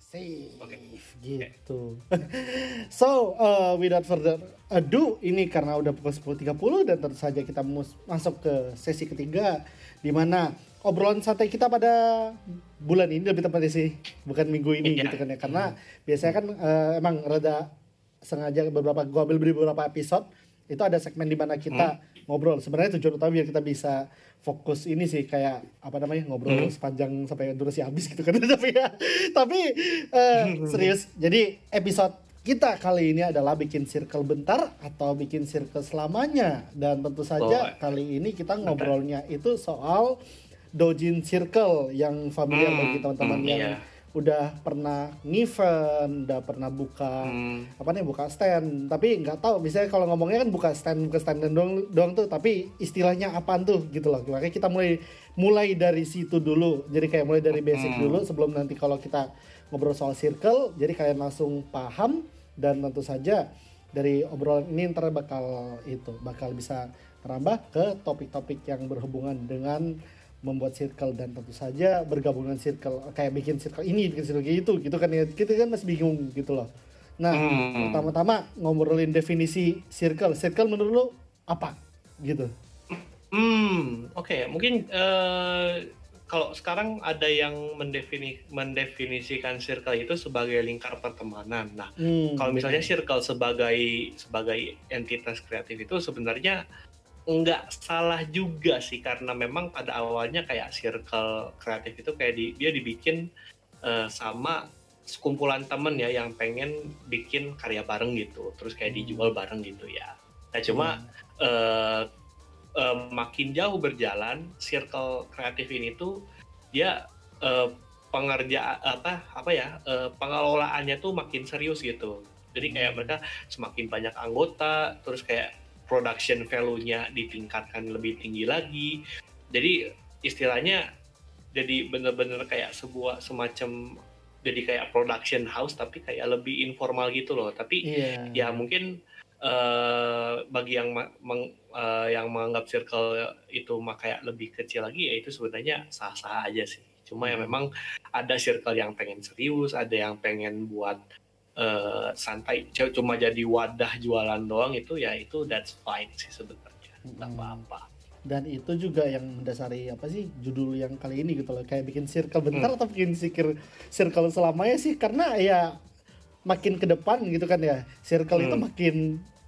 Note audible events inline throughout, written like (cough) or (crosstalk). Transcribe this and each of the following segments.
Safe gitu. (laughs) so, uh, without further ado, ini karena udah pukul 10.30 dan tentu saja kita mus- masuk ke sesi ketiga di mana obrolan santai kita pada bulan ini lebih tepatnya sih, bukan minggu ini Iya. gitu kan ya. Karena biasanya kan uh, emang rada sengaja beberapa gua ambil beberapa episode itu ada segmen di mana kita ngobrol. Sebenarnya tujuan utama biar kita bisa fokus ini sih kayak apa namanya ngobrol sepanjang sampai durasi habis gitu kan (laughs) tapi ya tapi eh, (laughs) serius jadi episode kita kali ini adalah bikin circle bentar atau bikin circle selamanya dan tentu saja Oh. kali ini kita ngobrolnya itu soal Dojin Circle yang familiar Hmm, bagi teman-teman hmm, yang iya. Udah pernah ngevent, udah pernah buka Hmm. apa nih buka stand. Tapi nggak tahu misalnya kalau ngomongnya kan buka stand buka stand doang doang tuh. Tapi istilahnya apaan tuh gitu loh. Makanya kita mulai mulai dari situ dulu. Jadi kayak mulai dari basic dulu sebelum nanti kalau kita ngobrol soal circle jadi kalian langsung paham dan tentu saja dari obrolan ini ntar bakal itu bakal bisa merambah ke topik-topik yang berhubungan dengan membuat circle dan tentu saja bergabung dengan circle kayak bikin circle ini bikin circle itu gitu kan ya kita kan masih bingung gitu loh nah Hmm. pertama-tama ngobrolin definisi circle circle menurut lo apa gitu Hmm, oke. Mungkin eh, kalau sekarang ada yang mendefini, mendefinisikan circle itu sebagai lingkar pertemanan. Nah, Hmm. kalau misalnya circle sebagai sebagai entitas kreatif itu sebenarnya nggak salah juga sih karena memang pada awalnya kayak circle kreatif itu kayak di, dia dibikin eh, sama sekumpulan temen ya yang pengen bikin karya bareng gitu terus kayak dijual bareng gitu ya. Nah cuma eh, eh, makin jauh berjalan circle kreatif ini tuh dia eh, pengerja apa apa ya eh, pengelolaannya tuh makin serius gitu. Jadi kayak mereka semakin banyak anggota terus kayak production value-nya ditingkatkan lebih tinggi lagi. Jadi istilahnya jadi bener-bener kayak sebuah semacam jadi kayak production house tapi kayak lebih informal gitu loh. Tapi iya. ya mungkin eh, bagi yang meng- eh, yang menganggap circle itu mah kayak lebih kecil lagi ya itu sebenarnya sah-sah aja sih. Cuma ya Hmm. memang ada circle yang pengen serius ada yang pengen buat eh, santai. Cuma jadi wadah jualan doang itu ya itu that's fine sih sebenarnya. Nggak Hmm. apa-apa. Dan itu juga yang mendasari apa sih judul yang kali ini gitu loh. Kayak bikin circle bentar atau bikin circle circle selamanya sih. Karena ya makin ke depan gitu kan ya circle itu Hmm. makin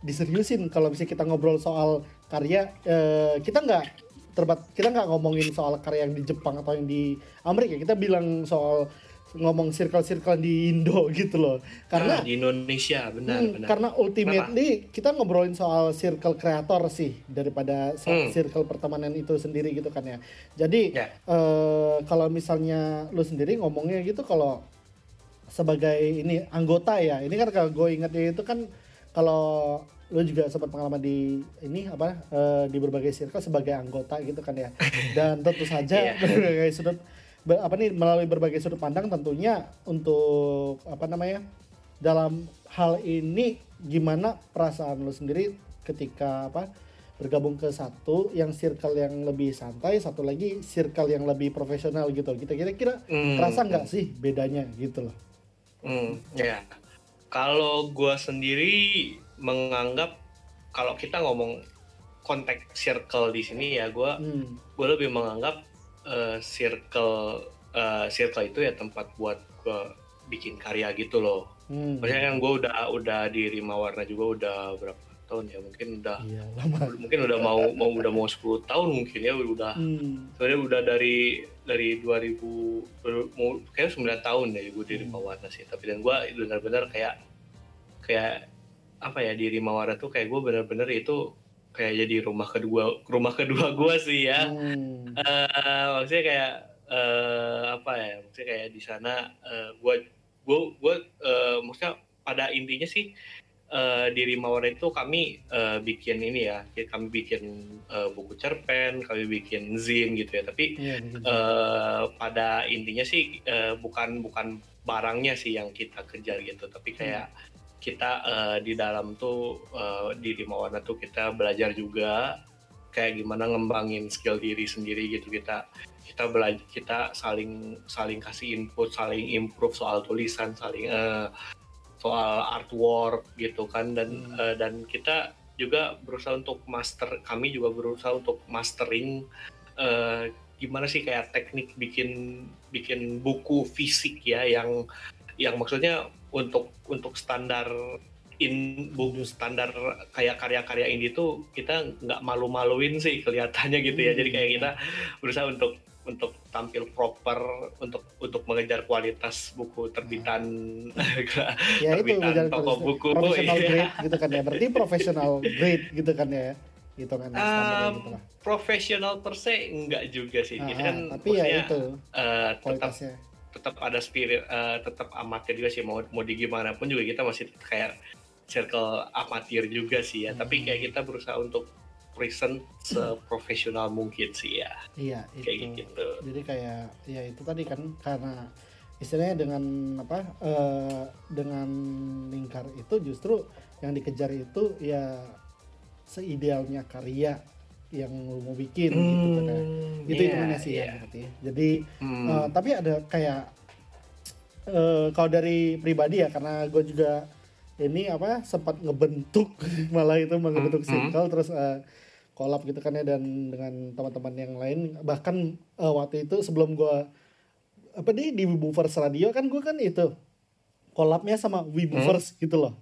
diseriusin. Kalau misalnya kita ngobrol soal karya eh, kita nggak terbat kita nggak ngomongin soal karya yang di Jepang atau yang di Amerika. Kita bilang soal ngomong circle-circle di Indo (laughs) gitu loh karena Nah, di Indonesia benar Hmm, benar karena ultimately kita ngobrolin soal circle kreator sih daripada Hmm. circle pertemanan itu sendiri gitu kan ya. Jadi Ya. eh, kalau misalnya lu sendiri ngomongnya gitu kalau sebagai ini anggota ya. Ini kan kalau gue ingetnya itu kan kalau lu juga sempat pengalaman di ini apa eh, di berbagai circle sebagai anggota gitu kan ya. (laughs) Dan tentu saja Iya. (laughs) berbagai sudut ber- apa nih melalui berbagai sudut pandang tentunya untuk apa namanya dalam hal ini gimana perasaan lu sendiri ketika apa bergabung ke satu yang circle yang lebih santai satu lagi circle yang lebih profesional gitu kita kira-kira Hmm. kerasa nggak sih bedanya gitu loh Hmm, ya. Kalau gua sendiri menganggap kalau kita ngomong konteks circle di sini ya, gua hmm. gua lebih menganggap eh, circle eh, circle itu ya tempat buat gua bikin karya gitu loh. Hmm. Maksudnya kan gua udah udah di Rima Warna juga udah berapa tahun ya? Mungkin udah iya lama (laughs) mungkin udah mau mau udah mau 10 tahun mungkin ya udah hmm. sebenarnya udah dari dari 2000 baru- mau kayak 9 tahun ya gue di Rima Warna sih tapi dan gue benar-benar kayak kayak apa ya di Rima Warna tuh kayak gue benar-benar itu kayak jadi rumah kedua rumah kedua (laughs) gue sih ya Hmm. Eh, maksudnya kayak eh, apa ya maksudnya kayak di sana gue gue gue maksudnya pada intinya sih eh, di Rimawara itu kami eh, bikin ini ya kami bikin eh, buku cerpen kami bikin zin gitu ya tapi Iya, begitu. eh, pada intinya sih eh, bukan bukan barangnya sih yang kita kejar gitu tapi kayak kita eh, di dalam tuh eh, di Rima Warna tuh kita belajar juga kayak gimana ngembangin skill diri sendiri gitu kita kita belajar kita saling saling kasih input saling improve soal tulisan saling uh, soal artwork gitu kan dan hmm. uh, dan kita juga berusaha untuk master kami juga berusaha untuk mastering uh, gimana sih kayak teknik bikin bikin buku fisik ya yang yang maksudnya untuk untuk standar in buku standar kayak karya-karya ini tuh kita nggak malu-maluin sih kelihatannya gitu ya. Jadi kayak kita berusaha untuk untuk tampil proper untuk untuk mengejar kualitas buku terbitan ya, terbitan itu toko buku. professional iya. grade gitu kan ya. Berarti profesional grade gitu kan ya. Gitu kan um, gitu profesional per se enggak juga sih. Ah, kan tapi ya itu uh, tetap tetap ada spirit uh, tetap amatir juga sih mau mau di gimana pun juga kita masih kayak circle amatir juga sih ya hmm. tapi kayak kita berusaha untuk present seprofesional mungkin sih ya. Iya, kayak itu. gitu. Jadi kayak ya itu tadi kan karena istilahnya dengan apa uh, dengan lingkar itu justru yang dikejar itu ya seidealnya karya yang lu mau bikin hmm, gitu kan. Ya. Itu yeah, itu sih yeah. ya berarti. Jadi hmm. uh, tapi ada kayak uh, kalau dari pribadi ya karena gue juga ini apa sempat ngebentuk (laughs) malah itu ngebentuk hmm, circle hmm. terus uh, kolab gitu kan ya dan dengan teman-teman yang lain bahkan uh, waktu itu sebelum gue apa nih di Wibuverse Radio kan gue kan itu kolabnya sama Wibuverse hmm? gitu loh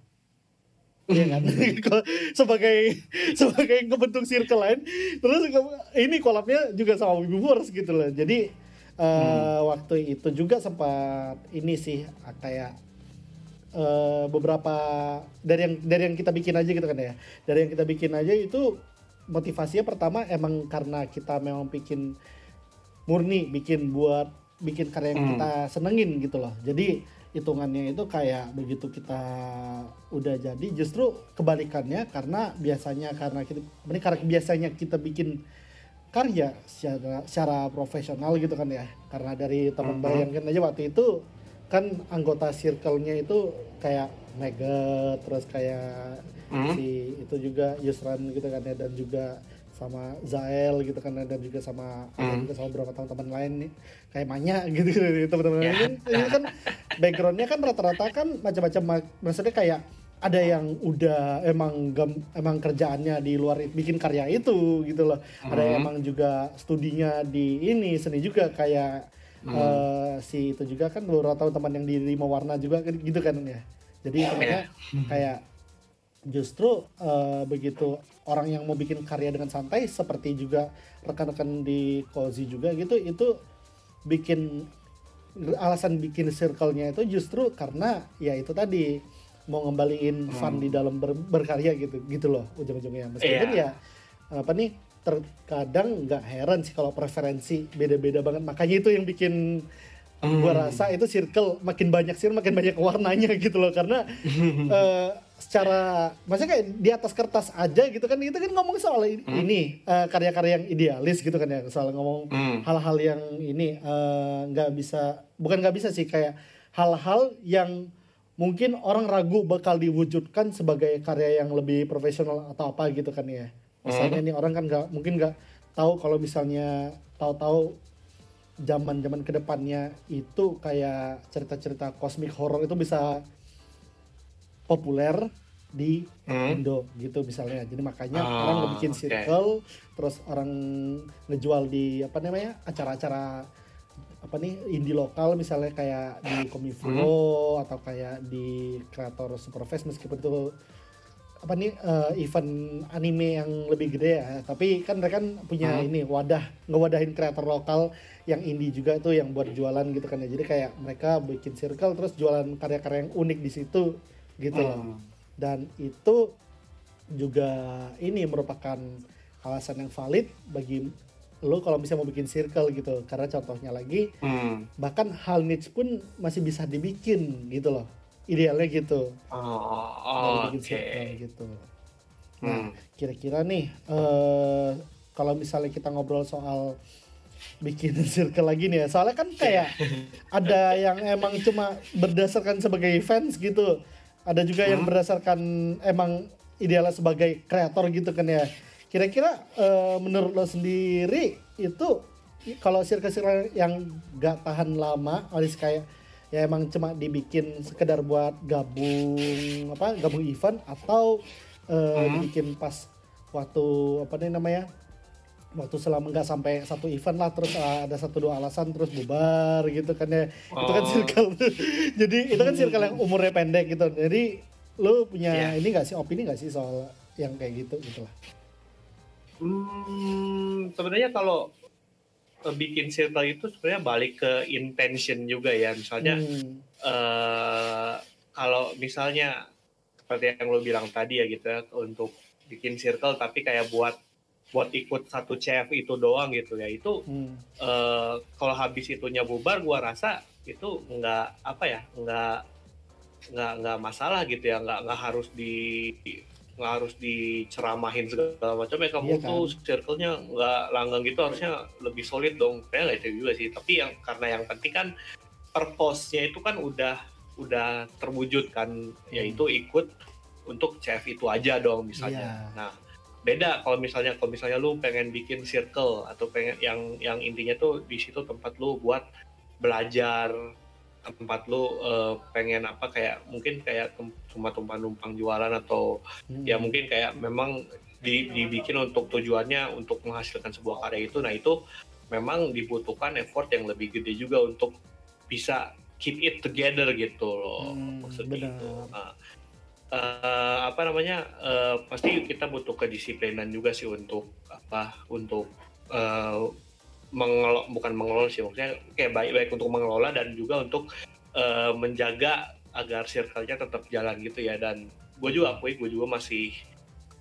Iya kan (laughs) sebagai sebagai ngebentuk circle lain terus ini kolabnya juga sama Wibuverse gitu loh jadi uh, hmm. waktu itu juga sempat ini sih kayak uh, beberapa dari yang dari yang kita bikin aja gitu kan ya dari yang kita bikin aja itu motivasinya pertama emang karena kita memang bikin murni bikin buat bikin karya yang hmm. kita senengin gitu loh jadi hitungannya itu kayak begitu kita udah jadi justru kebalikannya karena biasanya karena kita ini karena biasanya kita bikin karya secara secara profesional gitu kan ya karena dari teman -hmm. bayangkan aja waktu itu kan anggota circle-nya itu kayak Mega terus kayak hmm. si itu juga Yusran gitu kan ya dan juga sama Zael gitu kan dan juga sama hmm. juga sama beberapa teman-teman lain nih kayak Manya (laughs) gitu, gitu teman-teman yeah. ini, ini kan backgroundnya kan rata-rata kan macam-macam maksudnya kayak ada yang udah emang gam, emang kerjaannya di luar bikin karya itu gitu loh hmm. ada yang hmm. emang juga studinya di ini seni juga kayak hmm. uh, si itu juga kan beberapa teman yang di lima warna juga gitu kan ya jadi (laughs) itu yeah. kayak justru uh, begitu orang yang mau bikin karya dengan santai seperti juga rekan-rekan di Cozy juga gitu itu bikin alasan bikin circle-nya itu justru karena ya itu tadi mau ngembaliin hmm. fun di dalam ber, berkarya gitu gitu loh ujung-ujungnya meskipun yeah. ya apa nih terkadang nggak heran sih kalau preferensi beda-beda banget makanya itu yang bikin hmm. gua rasa itu circle makin banyak sih makin banyak warnanya gitu loh karena uh, (laughs) secara maksudnya kayak di atas kertas aja gitu kan itu kan ngomong soal ini, hmm. ini uh, karya-karya yang idealis gitu kan ya soal ngomong hmm. hal-hal yang ini eh, nggak uh, bisa bukan nggak bisa sih kayak hal-hal yang mungkin orang ragu bakal diwujudkan sebagai karya yang lebih profesional atau apa gitu kan ya misalnya hmm. nih orang kan nggak mungkin nggak tahu kalau misalnya tahu-tahu zaman-zaman ke depannya itu kayak cerita-cerita kosmik horror itu bisa populer di hmm. Indo gitu misalnya jadi makanya oh, orang bikin circle okay. terus orang ngejual di apa namanya acara-acara apa nih indie lokal misalnya kayak di Komiflo hmm. atau kayak di kreator Superfest meskipun itu apa nih uh, event anime yang lebih gede ya tapi kan mereka kan punya hmm. ini wadah ngewadahin kreator lokal yang indie juga itu yang buat jualan gitu kan ya jadi kayak mereka bikin circle terus jualan karya-karya yang unik di situ gitu hmm. dan itu juga ini merupakan alasan yang valid bagi lo kalau misalnya mau bikin circle gitu karena contohnya lagi hmm. bahkan hal niche pun masih bisa dibikin gitu loh idealnya gitu oh, oh oke okay. gitu nah hmm. kira-kira nih uh, kalau misalnya kita ngobrol soal bikin (laughs) circle lagi nih ya soalnya kan kayak ada yang emang cuma berdasarkan sebagai fans gitu ada juga hmm. yang berdasarkan emang idealnya sebagai kreator gitu kan ya kira-kira uh, menurut lo sendiri itu kalau circle-circle yang gak tahan lama alias kayak ya emang cuma dibikin sekedar buat gabung apa gabung event atau uh, hmm. dibikin pas waktu apa nih namanya waktu selama nggak sampai satu event lah terus uh, ada satu dua alasan terus bubar gitu kan ya oh. itu kan oh. circle (laughs) jadi itu kan circle yang umurnya pendek gitu jadi lu punya yeah. ini nggak sih opini nggak sih soal yang kayak gitu gitu lah hmm, sebenarnya kalau eh, bikin circle itu sebenarnya balik ke intention juga ya misalnya hmm. uh, kalau misalnya seperti yang lo bilang tadi ya gitu ya untuk bikin circle tapi kayak buat buat ikut satu CF itu doang gitu ya itu hmm. uh, kalau habis itunya bubar gua rasa itu nggak apa ya nggak nggak nggak masalah gitu ya nggak nggak harus di nggak harus diceramahin segala macam ya kamu iya kan? tuh circle-nya nggak langgang gitu harusnya lebih solid dong kayak nggak itu juga sih tapi yang karena yang penting kan purpose-nya itu kan udah udah terwujud kan hmm. yaitu ikut untuk CF itu aja dong misalnya yeah. nah beda kalau misalnya kalau misalnya lu pengen bikin circle atau pengen yang yang intinya tuh di situ tempat lu buat belajar tempat lu uh, pengen apa kayak mungkin kayak cuma tumpang numpang jualan atau hmm. ya mungkin kayak memang di, dibikin untuk tujuannya untuk menghasilkan sebuah karya itu. Nah itu memang dibutuhkan effort yang lebih gede juga untuk bisa keep it together gitu loh hmm, maksudnya itu. nah, uh, apa namanya uh, pasti kita butuh kedisiplinan juga sih untuk apa untuk uh, mengelola bukan mengelola sih maksudnya kayak baik baik untuk mengelola dan juga untuk uh, menjaga agar circle-nya tetap jalan gitu ya. Dan gue juga akui gue juga masih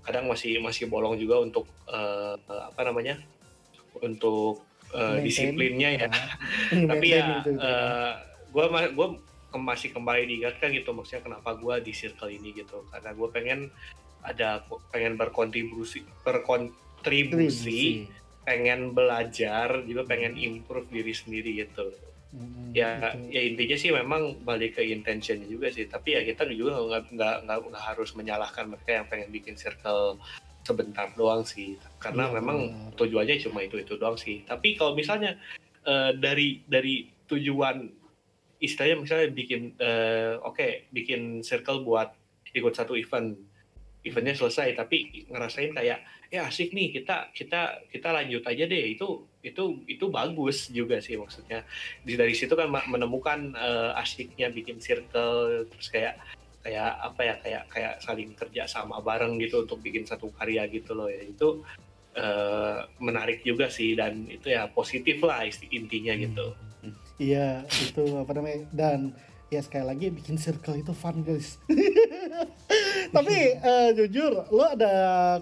kadang masih masih bolong juga untuk uh, apa namanya untuk uh, disiplinnya ya. (laughs) tapi ya uh, gue gue masih kembali diingatkan gitu maksudnya kenapa gue di circle ini gitu. Karena gue pengen ada pengen berkontribusi berkontribusi pengen belajar juga pengen improve diri sendiri gitu. Hmm, ya gitu. ya intinya sih memang balik ke intention juga sih. Tapi ya kita juga nggak nggak nggak harus menyalahkan mereka yang pengen bikin circle sebentar doang sih. Karena ya, memang benar. tujuannya cuma itu itu doang sih. Tapi kalau misalnya uh, dari dari tujuan istilahnya misalnya bikin uh, oke okay, bikin circle buat ikut satu event eventnya selesai tapi ngerasain kayak ya asik nih kita kita kita lanjut aja deh itu itu itu bagus juga sih maksudnya dari situ kan menemukan uh, asiknya bikin circle terus kayak kayak apa ya kayak kayak saling kerja sama bareng gitu untuk bikin satu karya gitu loh ya itu uh, menarik juga sih dan itu ya positif lah intinya gitu. Hmm. Iya itu apa namanya dan ya sekali lagi bikin circle itu fun guys. (laughs) Tapi uh, jujur lo ada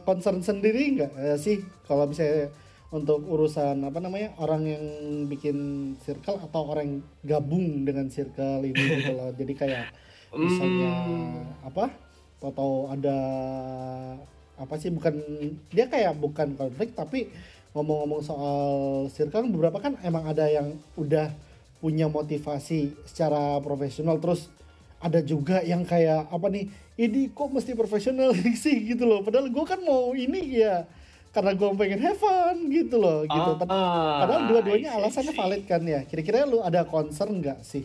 concern sendiri nggak uh, sih kalau misalnya untuk urusan apa namanya orang yang bikin circle atau orang yang gabung dengan circle ini gitu loh. Jadi kayak misalnya hmm. apa? Atau ada apa sih bukan dia kayak bukan konflik tapi ngomong-ngomong soal circle beberapa kan emang ada yang udah punya motivasi secara profesional. Terus ada juga yang kayak apa nih ini kok mesti profesional (laughs) sih? gitu loh. Padahal gue kan mau ini ya karena gue pengen have fun gitu loh gitu. Ah, padahal dua-duanya alasannya valid kan ya. Kira-kira lu ada concern nggak sih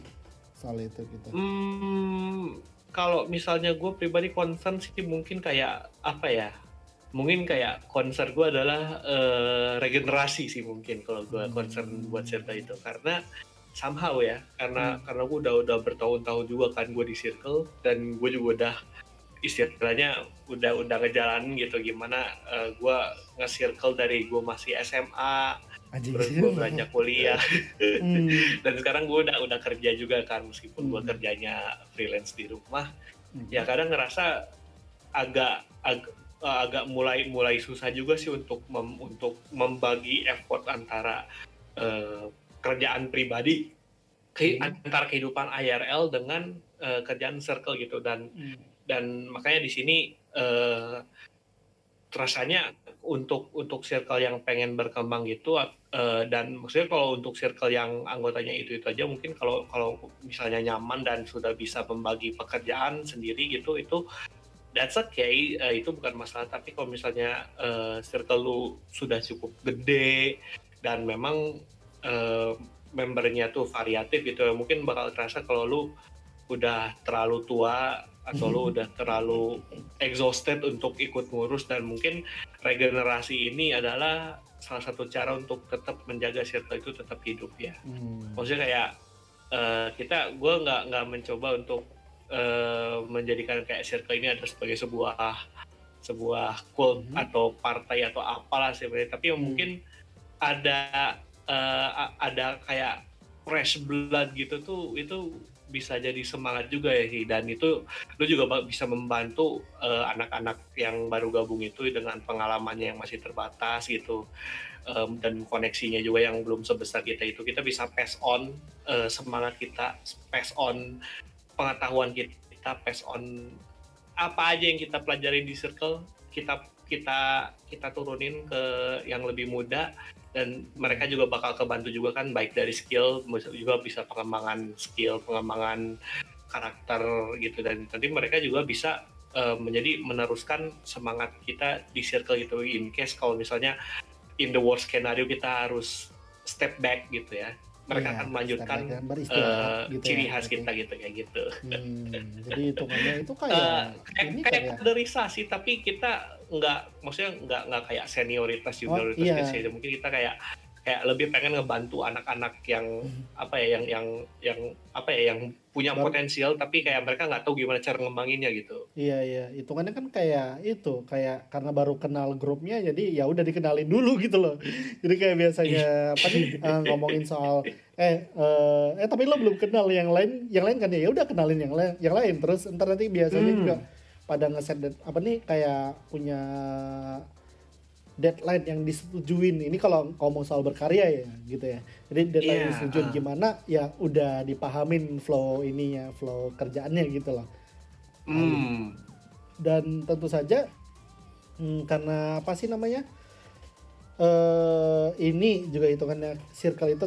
soal itu gitu? Hmm, kalau misalnya gue pribadi concern sih mungkin kayak apa ya mungkin kayak concern gue adalah uh, regenerasi sih mungkin kalau gue concern buat cerita itu. Karena somehow ya karena hmm. karena gue udah udah bertahun-tahun juga kan gue di circle dan gue juga udah istilahnya udah udah ngejalanin gitu gimana uh, eh, gue nge-circle dari gue masih SMA Anjing. terus gue beranjak kuliah hmm. (laughs) dan sekarang gue udah udah kerja juga kan meskipun hmm. gue kerjanya freelance di rumah hmm. ya kadang ngerasa agak agak uh, agak mulai mulai susah juga sih untuk mem, untuk membagi effort antara uh, kerjaan pribadi ke, hmm. antara kehidupan IRL dengan uh, kerjaan circle gitu dan hmm. dan makanya di sini uh, rasanya untuk untuk circle yang pengen berkembang gitu uh, dan maksudnya kalau untuk circle yang anggotanya itu itu aja mungkin kalau kalau misalnya nyaman dan sudah bisa membagi pekerjaan sendiri gitu itu that's okay uh, itu bukan masalah tapi kalau misalnya uh, circle lu sudah cukup gede dan memang uh, membernya tuh variatif gitu mungkin bakal terasa kalau lu udah terlalu tua atau lu udah terlalu exhausted untuk ikut ngurus dan mungkin regenerasi ini adalah salah satu cara untuk tetap menjaga circle itu tetap hidup ya. Hmm. Maksudnya kayak uh, kita, gue nggak nggak mencoba untuk uh, menjadikan kayak circle ini ada sebagai sebuah sebuah cult hmm. atau partai atau apalah sebenarnya. Tapi hmm. mungkin ada uh, ada kayak fresh blood gitu tuh itu bisa jadi semangat juga ya dan itu lu juga bisa membantu eh, anak-anak uh, yang baru gabung itu dengan pengalamannya yang masih terbatas gitu. Um, dan koneksinya juga yang belum sebesar kita itu kita bisa pass on uh, semangat kita pass on pengetahuan kita pass on apa aja yang kita pelajari di circle kita kita kita turunin ke yang lebih muda dan mereka juga bakal kebantu juga kan baik dari skill juga bisa pengembangan skill pengembangan karakter gitu. Dan nanti mereka juga bisa uh, menjadi meneruskan semangat kita di circle gitu in case kalau misalnya in the worst scenario kita harus step back gitu ya mereka iya, akan melanjutkan uh, gitu ciri ya, khas kita gitu kayak gitu. Hmm, jadi hitungannya itu kayak uh, kayak, ini kayak kaderisasi tapi kita nggak maksudnya nggak nggak kayak senioritas junioritas oh, iya. gitu mungkin kita kayak kayak lebih pengen ngebantu anak-anak yang hmm. apa ya yang yang yang apa ya yang punya Baru, potensial tapi kayak mereka nggak tahu gimana cara ngembanginnya gitu. Iya iya, hitungannya kan kayak itu kayak karena baru kenal grupnya jadi ya udah dikenalin dulu (laughs) gitu loh. Jadi kayak biasanya apa nih uh, (laughs) ngomongin soal eh uh, eh tapi lo belum kenal yang lain yang lain kan ya, ya udah kenalin yang lain yang lain terus ntar nanti biasanya hmm. juga pada ngeset apa nih kayak punya deadline yang disetujuin ini kalau ngomong soal berkarya ya gitu ya jadi deadline yeah. disetujuin gimana ya udah dipahamin flow ininya flow kerjaannya gitu loh mm. dan tentu saja hmm, karena apa sih namanya uh, ini juga hitungannya circle itu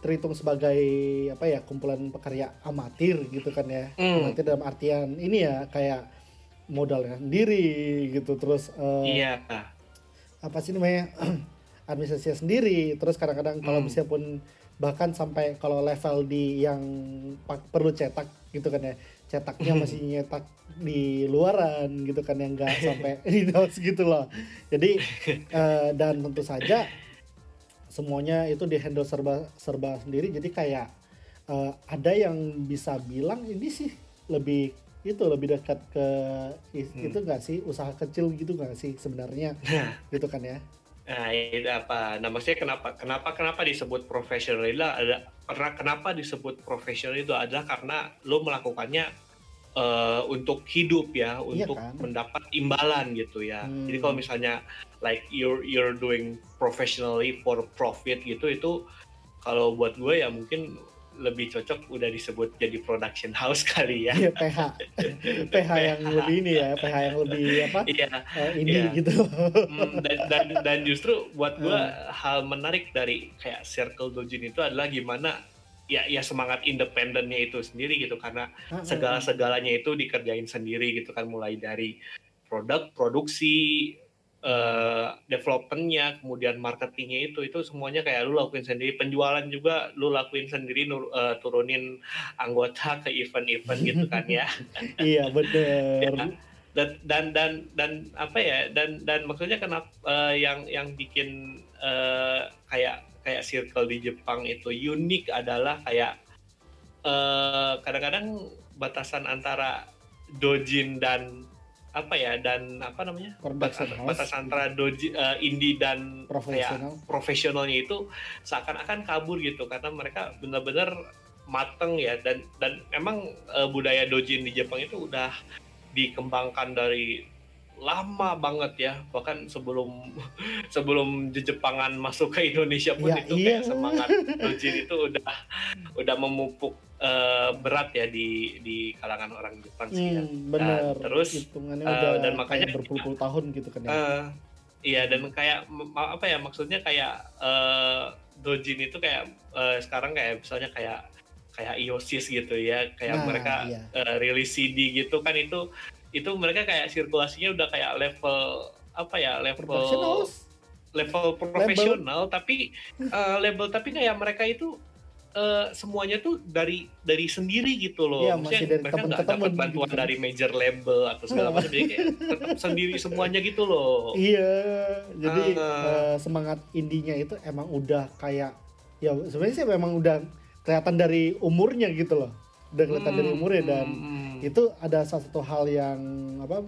terhitung sebagai apa ya kumpulan pekarya amatir gitu kan ya mm. amatir dalam artian ini ya kayak modalnya sendiri gitu terus uh, iya apa sih namanya (clears throat) administrasi sendiri terus kadang-kadang kalau hmm. bisa pun bahkan sampai kalau level di yang perlu cetak gitu kan ya cetaknya hmm. masih nyetak di luaran gitu kan yang enggak sampai (laughs) di notes gitu loh jadi uh, (laughs) dan tentu saja semuanya itu di handle serba serba sendiri jadi kayak uh, ada yang bisa bilang ini sih lebih itu lebih dekat ke hmm. itu nggak sih usaha kecil gitu nggak sih sebenarnya gitu kan ya nah itu apa nah maksudnya kenapa kenapa kenapa disebut profesional itu ada karena kenapa disebut profesional itu adalah karena lo melakukannya uh, untuk hidup ya iya untuk kan? mendapat imbalan gitu ya hmm. jadi kalau misalnya like you're you're doing professionally for profit gitu itu kalau buat gue ya mungkin lebih cocok udah disebut jadi production house (laughs) kali ya. Iya, PH. PH yang lebih ini ya, PH yang lebih apa? Iya. Uh, ini iya. gitu. Hmm, dan, dan dan justru buat gua uh. hal menarik dari kayak Circle Dojin itu adalah gimana ya ya semangat independennya itu sendiri gitu karena uh, uh, segala-segalanya itu dikerjain sendiri gitu kan mulai dari produk, produksi, uh, developmentnya, kemudian marketingnya itu itu semuanya kayak lu lakuin sendiri, penjualan juga lu lakuin sendiri, nur, uh, turunin anggota ke event-event gitu kan ya. (laughs) iya benar. (laughs) ya, dan dan dan dan apa ya dan dan maksudnya kenapa uh, yang yang bikin uh, kayak kayak circle di Jepang itu unik adalah kayak kadang-kadang uh, kadang -kadang batasan antara dojin dan apa ya dan apa namanya? Batas, batas antara doji uh, indie dan profesional. profesionalnya itu seakan-akan kabur gitu karena mereka benar-benar mateng ya dan dan memang uh, budaya dojin di Jepang itu udah dikembangkan dari lama banget ya bahkan sebelum (laughs) sebelum Jepangan masuk ke Indonesia pun ya, itu iya. kayak semangat (laughs) dojin itu udah udah memupuk uh, berat ya di di kalangan orang Jepang sih ya. Hmm, benar. terus uh, dan makanya berpuluh-puluh tahun gitu kan ya. Uh, iya dan kayak apa ya maksudnya kayak uh, dojin itu kayak uh, sekarang kayak misalnya kayak kayak Iosis gitu ya kayak nah, mereka iya. uh, rilis CD gitu kan itu itu mereka kayak sirkulasinya udah kayak level apa ya level level profesional tapi uh, label tapi kayak mereka itu uh, semuanya tuh dari dari sendiri gitu loh. Iya, Maksudnya masih dari mereka nggak dapat bantuan gitu. dari major label atau segala macam jadi kayak tetap (laughs) sendiri semuanya gitu loh. Iya, jadi Ah. eh, semangat indinya itu emang udah kayak ya sebenarnya sih memang udah kelihatan dari umurnya gitu loh. Udah kelihatan dari Hmm, umurnya dan hmm, itu ada salah satu hal yang apa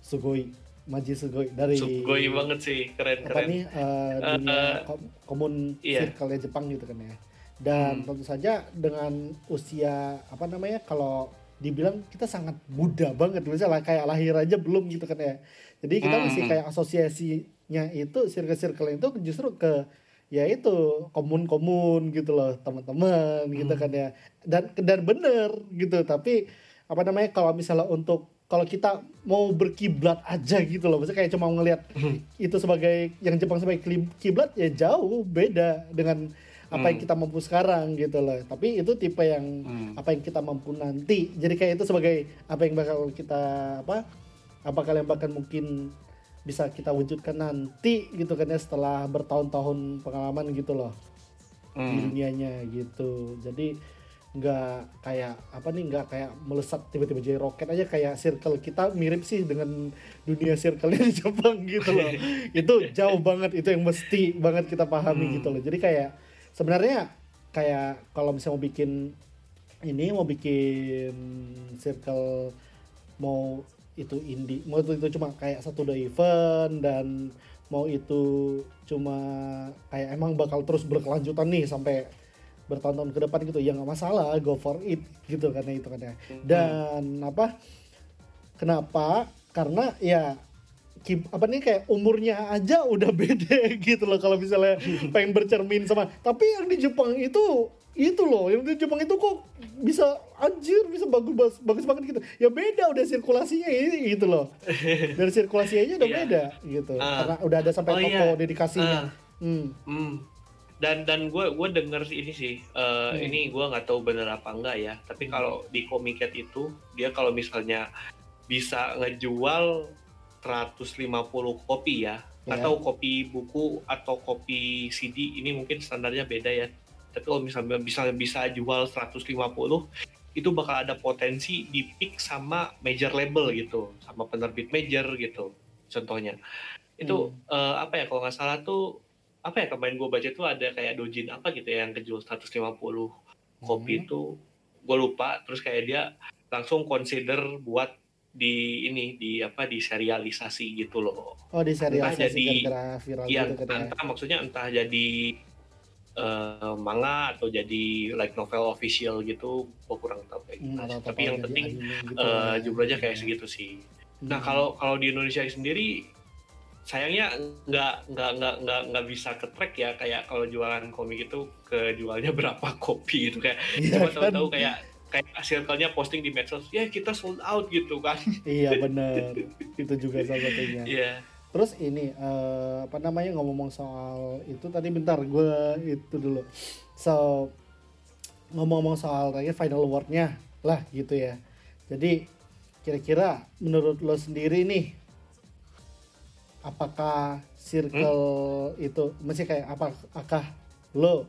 Sugoi, Maji Sugoi dari Sugoi banget sih, keren apa keren. nih Eh, dunia eh, kom- komun iya. circle Jepang gitu kan ya. Dan Hmm. tentu saja dengan usia apa namanya kalau dibilang kita sangat muda banget misalnya kayak lahir aja belum gitu kan ya. Jadi kita Hmm. masih kayak asosiasinya itu circle-circle itu justru ke ya itu komun-komun gitu loh teman-teman gitu Hmm. kan ya dan dan bener gitu tapi apa namanya kalau misalnya untuk kalau kita mau berkiblat aja gitu loh maksudnya kayak cuma ngelihat Hmm. itu sebagai yang Jepang sebagai kiblat ya jauh beda dengan apa yang Hmm. kita mampu sekarang gitu loh tapi itu tipe yang Hmm. apa yang kita mampu nanti jadi kayak itu sebagai apa yang bakal kita apa apa kalian bahkan mungkin bisa kita wujudkan nanti gitu kan ya setelah bertahun-tahun pengalaman gitu loh di Hmm. dunianya gitu jadi nggak kayak apa nih nggak kayak melesat tiba-tiba jadi roket aja kayak circle kita mirip sih dengan dunia circle di Jepang (laughs) gitu loh itu jauh banget itu yang mesti banget kita pahami Hmm. gitu loh jadi kayak sebenarnya kayak kalau misalnya mau bikin ini mau bikin circle mau itu indie mau itu, itu cuma kayak satu dua event dan mau itu cuma kayak emang bakal terus berkelanjutan nih sampai bertahun-tahun ke depan gitu ya nggak masalah go for it gitu kan ya itu kan ya dan apa kenapa karena ya apa nih kayak umurnya aja udah (laughs) beda gitu loh kalau misalnya (laughs) pengen bercermin sama tapi yang di Jepang itu itu loh yang di Jepang itu kok bisa anjir bisa bagus bagus, banget gitu ya beda udah sirkulasinya ini gitu loh (laughs) dari sirkulasinya aja udah Iya. beda gitu Ah. karena udah ada sampai Oh, toko iya. dedikasinya Ah. hmm. Hmm. Dan dan gue gue denger ini sih, eh, Hmm. ini gue nggak tahu bener apa enggak ya. Tapi Hmm. kalau di Comiket itu dia kalau misalnya bisa ngejual 150 kopi ya, Ya. atau kopi buku atau kopi CD ini mungkin standarnya beda ya. Tapi kalau misalnya bisa bisa jual 150 itu bakal ada potensi di pick sama major label gitu, sama penerbit major gitu. Contohnya itu eh, apa ya kalau nggak salah tuh apa ya kemarin gue baca tuh ada kayak dojin apa gitu ya yang kejual 150 kopi Hmm. itu gue lupa terus kayak dia langsung consider buat di ini di apa di serialisasi gitu loh oh di serialisasi jadi- gara-gara viral Iya, gitu kan ya entah maksudnya entah jadi eh, manga atau jadi like novel official gitu, gue kurang tahu kayak Hmm, sih. Tapi yang penting gitu eh, ya. jumlahnya kayak segitu sih. Nah Hmm. kalau kalau di Indonesia sendiri sayangnya nggak nggak nggak nggak nggak bisa ke track ya kayak kalau jualan komik itu kejualnya (laughs) berapa kopi gitu kayak Iya cuma kan? tahu-tahu kayak kayak circle-nya posting di medsos ya kita sold out gitu kan. Iya (laughs) bener. Itu juga salah satunya. Iya. Terus ini eh, apa namanya ngomong soal itu tadi bentar gue itu dulu. So ngomong-ngomong soal kayak final wordnya lah gitu ya. Jadi kira-kira menurut lo sendiri nih apakah circle itu masih kayak apa apakah lo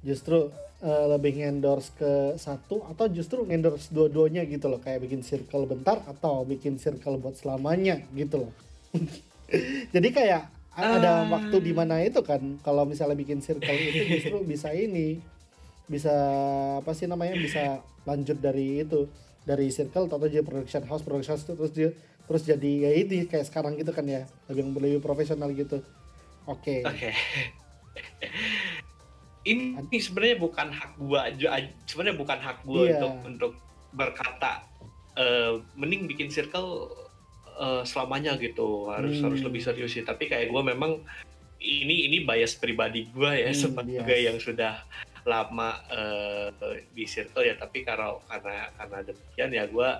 justru eh, lebih endorse ke satu atau justru endorse dua-duanya gitu loh kayak bikin circle bentar atau bikin circle buat selamanya gitu loh (laughs) jadi kayak a- ada Ah. waktu di mana itu kan kalau misalnya bikin circle itu justru bisa ini bisa apa sih namanya bisa lanjut dari itu dari circle atau jadi production house production house terus dia terus jadi ya ini kayak sekarang gitu kan ya lebih lebih profesional gitu oke Oke. (laughs) ini sebenarnya bukan hak gua sebenarnya bukan hak gua Iya. untuk untuk berkata eh, mending bikin circle eh, selamanya gitu harus Hmm. harus lebih serius sih tapi kayak gua memang ini ini bias pribadi gua ya Hmm, sebagai yes. yang sudah lama eh, di circle ya tapi kalau karena karena demikian ya gua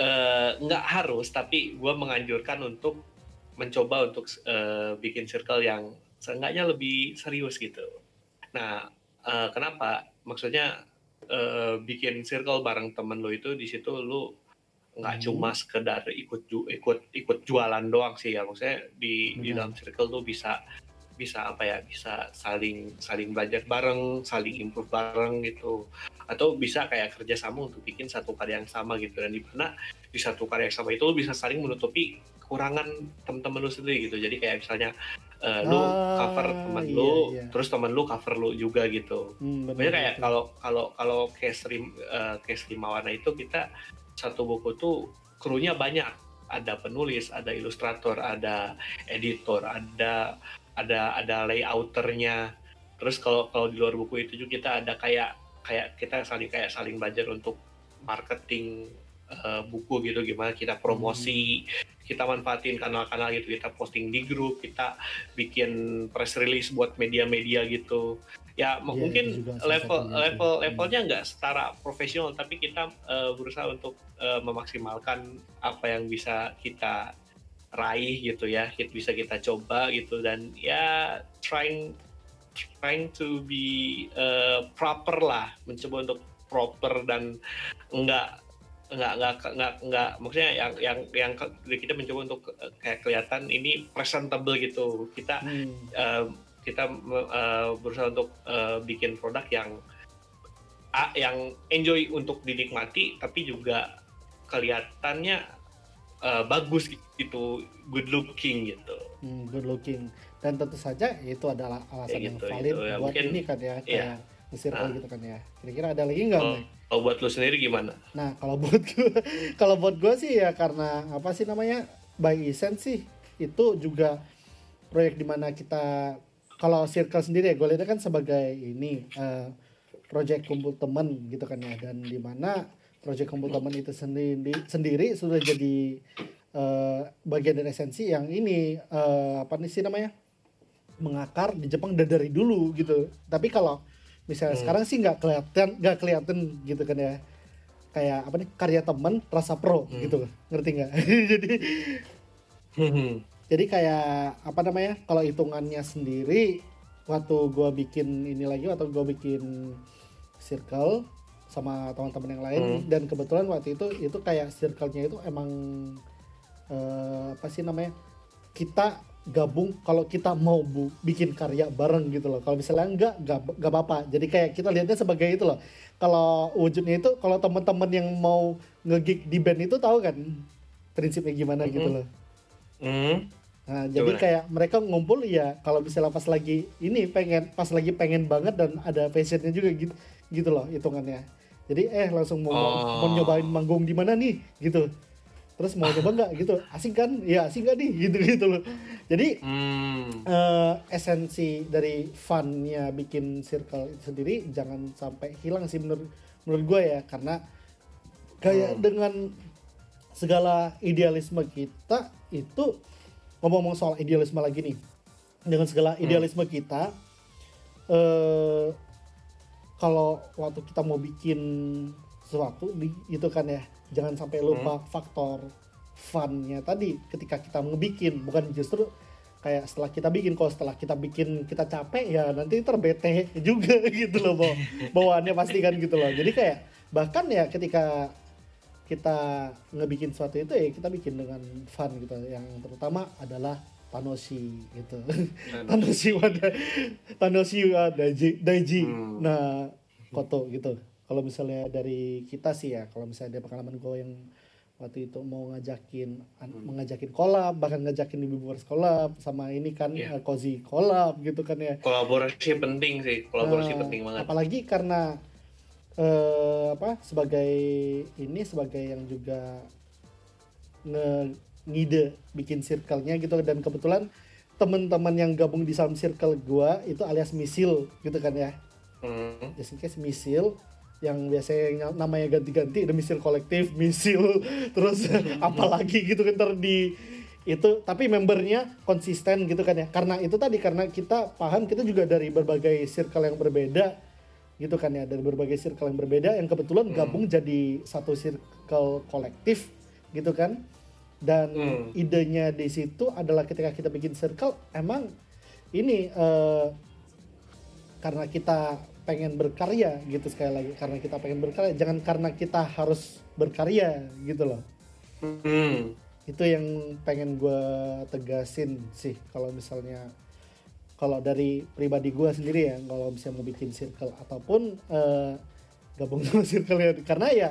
eh, nggak harus tapi gua menganjurkan untuk mencoba untuk eh, bikin circle yang seenggaknya lebih serius gitu. Nah, eh, kenapa? Maksudnya eh, bikin circle bareng temen lo itu di situ lo nggak Hmm. cuma sekedar ikut ju- ikut ikut jualan doang sih ya maksudnya di di Benar. dalam circle tuh bisa bisa apa ya bisa saling saling belajar bareng saling improve bareng gitu. Atau bisa kayak kerjasama untuk bikin satu karya yang sama gitu. Dan di mana di satu karya yang sama itu lu bisa saling menutupi kekurangan teman-teman lu sendiri gitu. Jadi kayak misalnya eh, lu Ah, cover teman iya, lu iya. terus teman lu cover lu juga gitu. Hmm, Pokoknya kayak kalau kalau kalau case rim eh, case Rimawana itu kita satu buku tuh krunya banyak. Ada penulis, ada ilustrator, ada editor, ada ada ada layouternya. Terus kalau kalau di luar buku itu juga kita ada kayak kayak kita saling kayak saling belajar untuk marketing eh, buku gitu. Gimana kita promosi kita manfaatin kanal-kanal gitu. Kita posting di grup kita bikin press release buat media-media gitu. Ya Iya, mungkin itu level level Hmm. levelnya nggak setara profesional tapi kita eh, berusaha untuk eh, memaksimalkan apa yang bisa kita raih gitu ya hit bisa kita coba gitu dan ya trying trying to be eh, proper lah mencoba untuk proper dan enggak enggak enggak enggak enggak maksudnya yang yang yang kita mencoba untuk eh, kayak kelihatan ini presentable gitu kita Hmm. eh, kita eh, berusaha untuk eh, bikin produk yang ah, yang enjoy untuk dinikmati tapi juga kelihatannya eh, bagus gitu good looking gitu Hmm, good looking dan tentu saja itu adalah alasan Ya yang gitu, valid gitu. Ya, buat mungkin- ini kan ya kayak circle Ah. gitu kan ya kira-kira ada lagi nggak kalau Mike? kalau buat lu sendiri gimana nah kalau buat gue (laughs) kalau buat gue sih ya karena apa sih namanya by essence sih itu juga proyek di mana kita kalau circle sendiri ya gue lihatnya kan sebagai ini eh, project kumpul temen gitu kan ya dan di mana project kumpul temen itu sendiri sendiri sudah jadi eh, bagian dari esensi yang ini eh, apa nih sih namanya? Mengakar di Jepang dari dulu gitu. Tapi kalau misalnya Hmm. sekarang sih nggak kelihatan nggak kelihatan gitu kan ya. Kayak apa nih karya temen rasa pro Hmm. gitu. Ngerti nggak? (laughs) Jadi jadi kayak apa namanya kalau hitungannya sendiri waktu gua bikin ini lagi waktu gua bikin circle sama teman-teman yang lain Hmm. dan kebetulan waktu itu itu kayak circle-nya itu emang eh, apa sih namanya kita gabung kalau kita mau bu, bikin karya bareng gitu loh kalau misalnya enggak enggak enggak apa-apa jadi kayak kita lihatnya sebagai itu loh kalau wujudnya itu kalau teman-teman yang mau ngegig di band itu tahu kan prinsipnya gimana gitu Mhm. loh Hmm. Nah, jadi kayak mereka ngumpul ya kalau misalnya pas lagi ini pengen pas lagi pengen banget dan ada passionnya juga gitu gitu loh hitungannya. Jadi eh langsung mau Oh. mau nyobain manggung di mana nih gitu. Terus mau coba nggak gitu? Asik kan? Ya asik nggak nih gitu gitu loh. Jadi Hmm. eh, esensi dari funnya bikin circle itu sendiri jangan sampai hilang sih menurut menurut gue ya karena kayak Hmm. dengan segala idealisme kita itu ngomong-ngomong soal idealisme lagi nih dengan segala Hmm. idealisme kita eh kalau waktu kita mau bikin sesuatu di, itu kan ya jangan sampai lupa Hmm. faktor funnya tadi ketika kita ngebikin bukan justru kayak setelah kita bikin kalau setelah kita bikin kita capek ya nanti terbete (laughs) juga gitu loh bawa bawaannya pasti kan gitu loh jadi kayak bahkan ya ketika kita ngebikin sesuatu itu ya kita bikin dengan fun gitu yang terutama adalah Tanoshi gitu Tanoshi (laughs) wada Tanoshi wa daiji daiji Hmm. nah koto gitu kalau misalnya dari kita sih ya kalau misalnya dari pengalaman gue yang waktu itu mau ngajakin Hmm. mengajakin collab bahkan ngajakin ibu Boris collab sama ini kan Iya. eh, Cozy collab gitu kan ya kolaborasi penting sih kolaborasi Nah, penting banget apalagi karena eh, apa sebagai ini sebagai yang juga nge ngide bikin circle-nya gitu. Dan kebetulan teman-teman yang gabung di dalam circle gua itu alias misil gitu kan ya. Hmm. just in case misil yang biasanya namanya ganti-ganti ada misil kolektif (laughs) misil terus (laughs) apalagi gitu kan di itu. Tapi membernya konsisten gitu kan ya. Karena itu tadi karena kita paham kita juga dari berbagai circle yang berbeda gitu kan ya. Dari berbagai circle yang berbeda yang kebetulan Hmm. gabung jadi satu circle kolektif gitu kan dan Hmm. idenya di situ adalah ketika kita bikin circle emang ini eh, karena kita pengen berkarya gitu sekali lagi karena kita pengen berkarya jangan karena kita harus berkarya gitu loh Hmm. Itu yang pengen gue tegasin sih kalau misalnya kalau dari pribadi gue sendiri ya kalau misalnya mau bikin circle ataupun eh, gabung (laughs) sama circle ya karena ya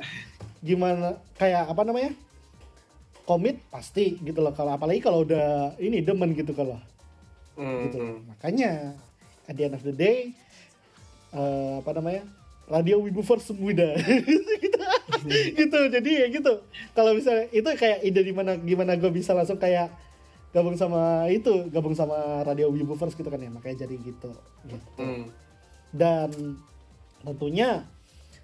gimana kayak apa namanya komit pasti gitu loh. Kalau apalagi kalau udah ini demen gitu kalau. Hmm. gitu. loh. makanya at the end of the day eh, apa namanya radio Wibu First muda. (laughs) Gitu. Gitu jadi ya gitu. Kalau misalnya itu kayak ide di mana gimana gue bisa langsung kayak gabung sama itu gabung sama radio Wibu First gitu kan ya. Makanya jadi gitu. Gitu. Hmm. dan tentunya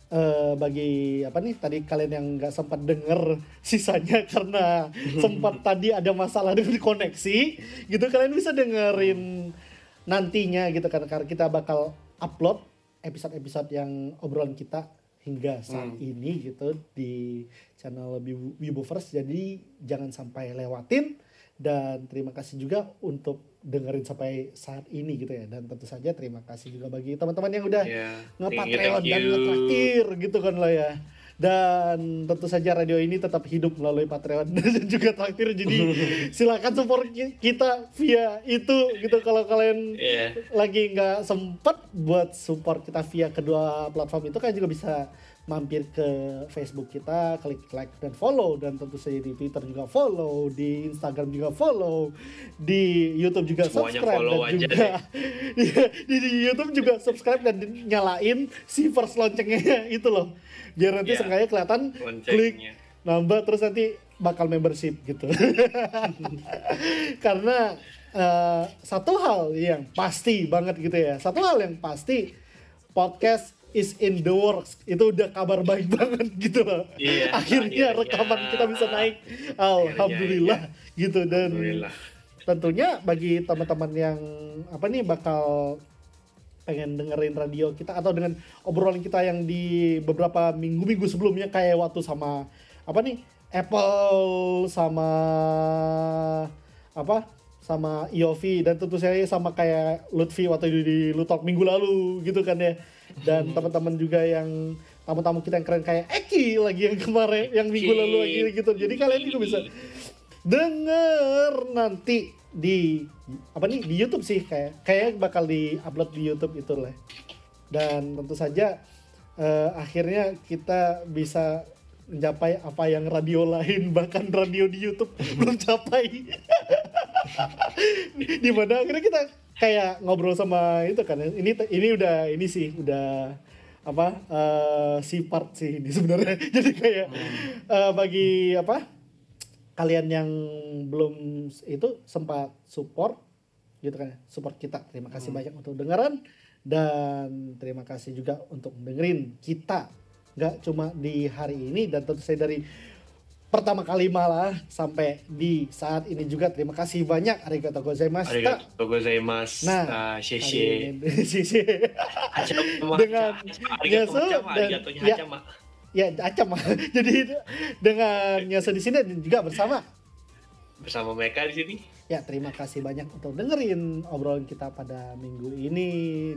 eh, bagi apa nih tadi kalian yang nggak sempat denger (laughs) sisanya karena (laughs) sempat tadi ada masalah dengan koneksi gitu kalian bisa dengerin nantinya gitu kan karena kita bakal upload episode-episode yang obrolan kita hingga saat Hmm. ini gitu di channel Wibu- Wibuverse jadi jangan sampai lewatin dan terima kasih juga untuk dengerin sampai saat ini gitu ya dan tentu saja terima kasih juga bagi teman-teman yang udah Ya. nge-Patreon dan nge-traktir gitu kan lah ya. Dan tentu saja radio ini tetap hidup melalui Patreon (laughs) dan juga traktir. Jadi (laughs) silakan support ki- kita via itu gitu kalau kalian Iya. lagi nggak sempet buat support kita via kedua platform itu kan juga bisa mampir ke Facebook kita, klik like dan follow dan tentu saja di Twitter juga follow, di Instagram juga follow, di YouTube juga Semuanya subscribe follow dan aja juga (laughs) di, di YouTube juga subscribe dan nyalain si first loncengnya (laughs) itu loh. Biar nanti Ya. seenggaknya kelihatan klik Loncengnya. nambah terus nanti bakal membership gitu. (laughs) Karena eh, satu hal yang pasti banget gitu ya. Satu hal yang pasti podcast is in the works. Itu udah kabar baik (laughs) banget gitu loh. Iya, Akhirnya akhirnya. rekaman kita bisa naik. Alhamdulillah gitu dan Alhamdulillah. tentunya bagi teman-teman yang apa nih bakal pengen dengerin radio kita atau dengan obrolan kita yang di beberapa minggu-minggu sebelumnya kayak waktu sama apa nih Apple sama apa sama Iovi dan tentu saja sama kayak Lutfi waktu di, di Lutalk minggu lalu gitu kan ya dan teman-teman juga yang tamu-tamu kita yang keren kayak Eki lagi yang kemarin yang minggu lalu lagi gitu. Jadi kalian juga bisa denger nanti di apa nih di YouTube sih. Kayak kayak bakal di upload di YouTube itu lah dan tentu saja eh, akhirnya kita bisa mencapai apa yang radio lain (laughs) bahkan radio di YouTube (laughs) belum capai (laughs) di mana akhirnya kita kayak ngobrol sama itu kan ini ini udah ini sih udah apa eh, si part sih ini (laughs) sebenarnya. Jadi kayak eh, bagi apa kalian yang belum itu sempat support gitu kan support kita. Terima kasih banyak untuk dengeran dan terima kasih juga untuk dengerin kita. Nggak cuma di hari ini dan tentu saja dari pertama kali malah sampai di saat ini juga terima kasih banyak arigatou gozaimasu Arigatou gozaimasu. Nah, Hari (laughs) sheshe. Dengan Arigatou dan- ya. ya acam (laughs) jadi dengan Nyaso di sini dan juga bersama Bersama mereka di sini. Ya, terima kasih banyak untuk dengerin obrolan kita pada minggu ini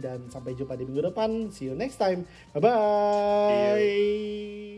dan sampai jumpa di minggu depan. See you next time. Bye bye.